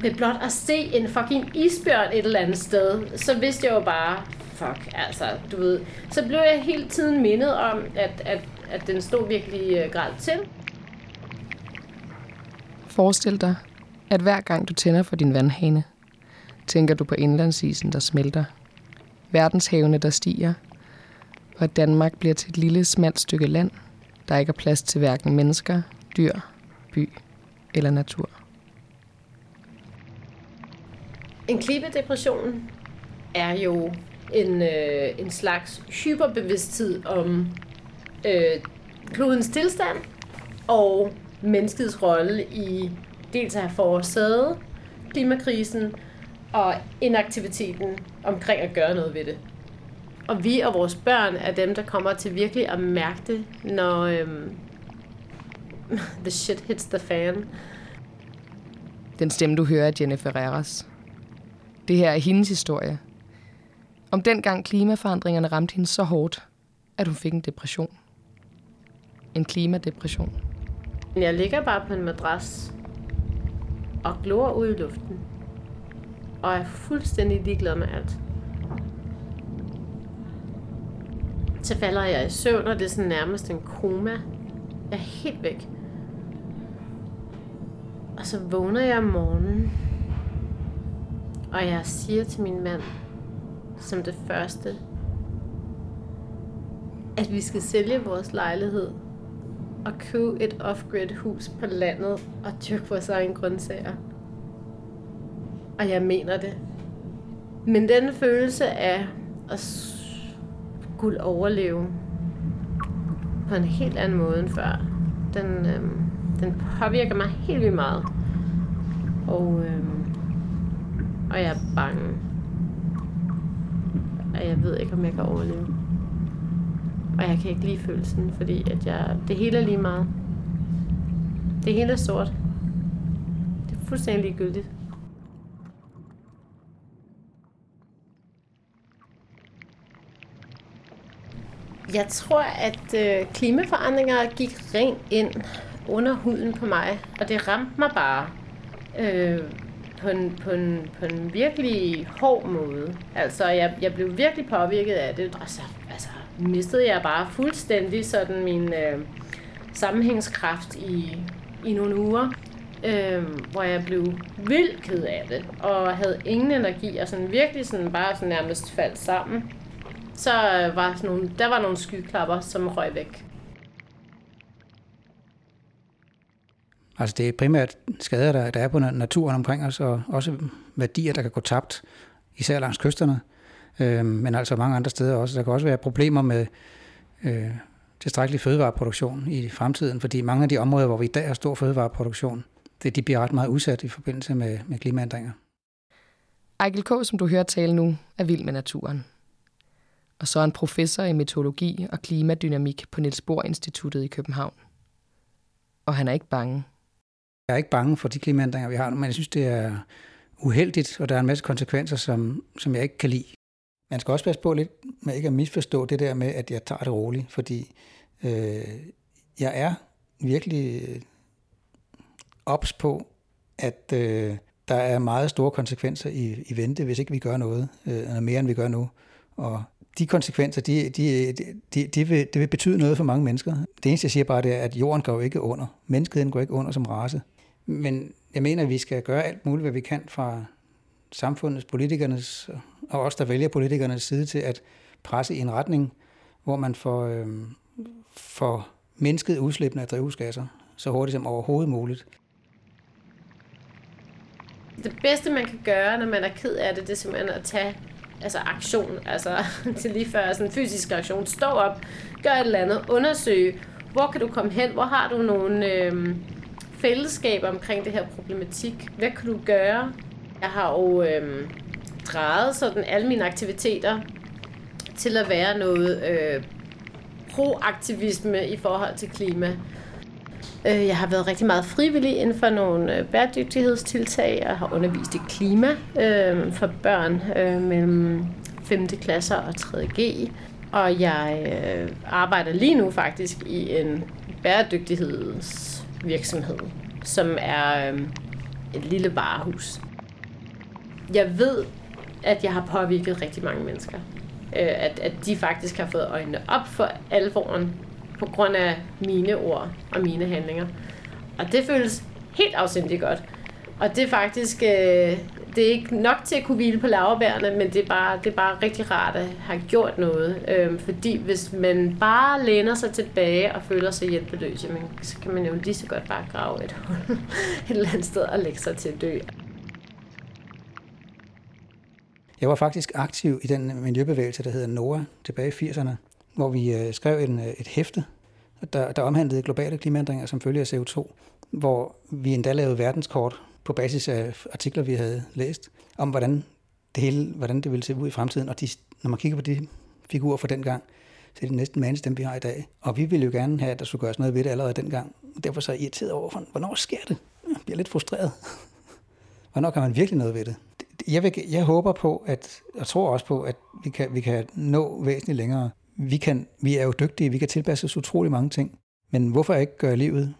ved blot at se en fucking isbjørn et eller andet sted, så vidste jeg jo bare, fuck, altså, du ved. Så blev jeg hele tiden mindet om, at, at, at den stod virkelig uh, til. Forestil dig, at hver gang du tænder for din vandhane, tænker du på indlandsisen, der smelter, verdenshavene, der stiger, og at Danmark bliver til et lille, smalt stykke land, der ikke er plads til hverken mennesker, dyr, by eller natur. En klippedepression er jo en, øh, en slags hyperbevidsthed om øh, klodens tilstand og menneskets rolle i dels at have forårsaget klimakrisen og inaktiviteten omkring at gøre noget ved det. Og vi og vores børn er dem, der kommer til virkelig at mærke det, når øhm, the shit hits the fan. Den stemme, du hører, er Jennifer Ferreras. Det her er hendes historie. Om dengang klimaforandringerne ramte hende så hårdt, at hun fik en depression. En klimadepression. Jeg ligger bare på en madras og glor ud i luften. Og er fuldstændig ligeglad med alt. Så falder jeg i søvn, og det er sådan nærmest en koma. Jeg er helt væk. Og så vågner jeg om morgenen, og jeg siger til min mand, som det første, at vi skal sælge vores lejlighed og købe et off-grid hus på landet og dyrke vores egen grøntsager. Og jeg mener det. Men den følelse af at skulle overleve på en helt anden måde end før, den, øhm, den påvirker mig helt vildt meget. Og, øhm, og jeg er bange. Og jeg ved ikke, om jeg kan overleve. Og jeg kan ikke lide følelsen, fordi at jeg, det hele er lige meget. Det hele er sort. Det er fuldstændig ligegyldigt. Jeg tror, at øh, klimaforandringer gik rent ind under huden på mig, og det ramte mig bare øh, på, en, på, en, på en virkelig hård måde. Altså, jeg, jeg blev virkelig påvirket af det. Altså, altså mistede jeg bare fuldstændig sådan min øh, sammenhængskraft i, i nogle uger, øh, hvor jeg blev vildt ked af det, og havde ingen energi, og sådan virkelig sådan bare sådan nærmest faldt sammen. Så øh, var sådan nogle, der var nogle skyklapper, som røg væk. Altså det er primært skader, der, der er på naturen omkring os, og også værdier, der kan gå tabt, især langs kysterne, øh, men altså mange andre steder også. Der kan også være problemer med øh, tilstrækkelig fødevareproduktion i fremtiden, fordi mange af de områder, hvor vi i dag har stor fødevareproduktion, det, de bliver ret meget udsat i forbindelse med, med klimaændringer. Ejkel K., som du hører tale nu, er vild med naturen. Og så er han professor i meteorologi og klimadynamik på Niels Bohr Instituttet i København. Og han er ikke bange. Jeg er ikke bange for de klimaændringer, vi har, men jeg synes, det er uheldigt, og der er en masse konsekvenser, som, som jeg ikke kan lide. Man skal også passe på lidt med ikke at misforstå det der med, at jeg tager det roligt, fordi øh, jeg er virkelig øh, ops på, at øh, der er meget store konsekvenser i, i vente, hvis ikke vi gør noget, øh, eller mere end vi gør nu. Og de konsekvenser, de, de, de, de vil, det vil betyde noget for mange mennesker. Det eneste, jeg siger bare, det er, at jorden går ikke under. Menneskeheden går ikke under som race. Men jeg mener, at vi skal gøre alt muligt, hvad vi kan fra samfundets, politikernes og os, der vælger politikernes side til at presse i en retning, hvor man får, øh, får mindsket udslippene af drivhusgasser så hurtigt som overhovedet muligt. Det bedste, man kan gøre, når man er ked af det, det er simpelthen at tage altså aktion, altså til lige før sådan en fysisk aktion. Stå op, gør et eller andet, undersøg, hvor kan du komme hen, hvor har du nogle øh, fællesskaber omkring det her problematik, hvad kan du gøre? Jeg har jo øh, drejet sådan alle mine aktiviteter til at være noget øh, proaktivisme i forhold til klima. Øh, jeg har været rigtig meget frivillig inden for nogle øh, bæredygtighedstiltag. Jeg har undervist i klima øh, for børn øh, mellem 5. klasser og 3.G. Og jeg øh, arbejder lige nu faktisk i en bæredygtigheds virksomhed, som er øh, et lille varehus. jeg ved, at jeg har påvirket rigtig mange mennesker. Øh, at, at de faktisk har fået øjnene op for alvoren på grund af mine ord og mine handlinger. Og det føles helt afsindigt godt. Og det er faktisk, øh, det er ikke nok til at kunne hvile på laverbærene, men det er bare, det er bare rigtig rart at have gjort noget. Øhm, fordi hvis man bare læner sig tilbage og føler sig hjælpeløs, jamen, så kan man jo lige så godt bare grave et hul et eller andet sted og lægge sig til at dø. Jeg var faktisk aktiv i den miljøbevægelse, der hedder NOAH, tilbage i 80'erne, hvor vi øh, skrev en, øh, et hæfte, der, der omhandlede globale klimaændringer som følge af CO2, hvor vi endda lavede verdenskort på basis af artikler, vi havde læst, om hvordan det hele, hvordan det ville se ud i fremtiden. Og de, når man kigger på de figurer fra dengang, så er det næsten mandens dem, vi har i dag. Og vi ville jo gerne have, at der skulle gøres noget ved det allerede dengang. Derfor så er jeg irriteret over, hvornår sker det? Jeg bliver lidt frustreret. Hvornår kan man virkelig noget ved det? Jeg, vil, jeg håber på, at, og tror også på, at vi kan, vi kan nå væsentligt længere. Vi, kan, vi er jo dygtige, vi kan tilpasse os utrolig mange ting. Men hvorfor ikke gøre livet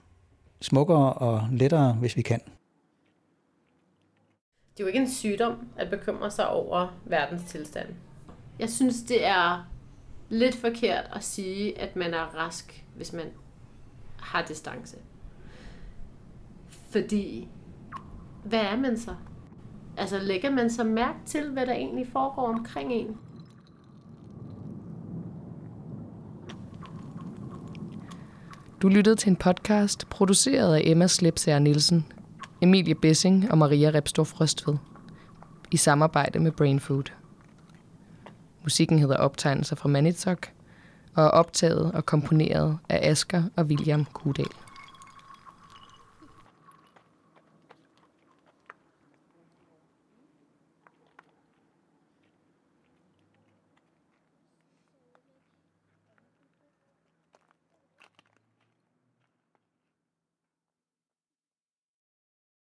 smukkere og lettere, hvis vi kan? Det er jo ikke en sygdom at bekymre sig over verdens tilstand. Jeg synes, det er lidt forkert at sige, at man er rask, hvis man har distance. Fordi, hvad er man så? Altså, lægger man så mærke til, hvad der egentlig foregår omkring en? Du lyttede til en podcast, produceret af Emma Slepsager Nielsen, Emilie Bessing og Maria Repstorff Røstved i samarbejde med Brain Food. Musikken hedder Optegnelser fra Manitok og er optaget og komponeret af Asker og William Kudal.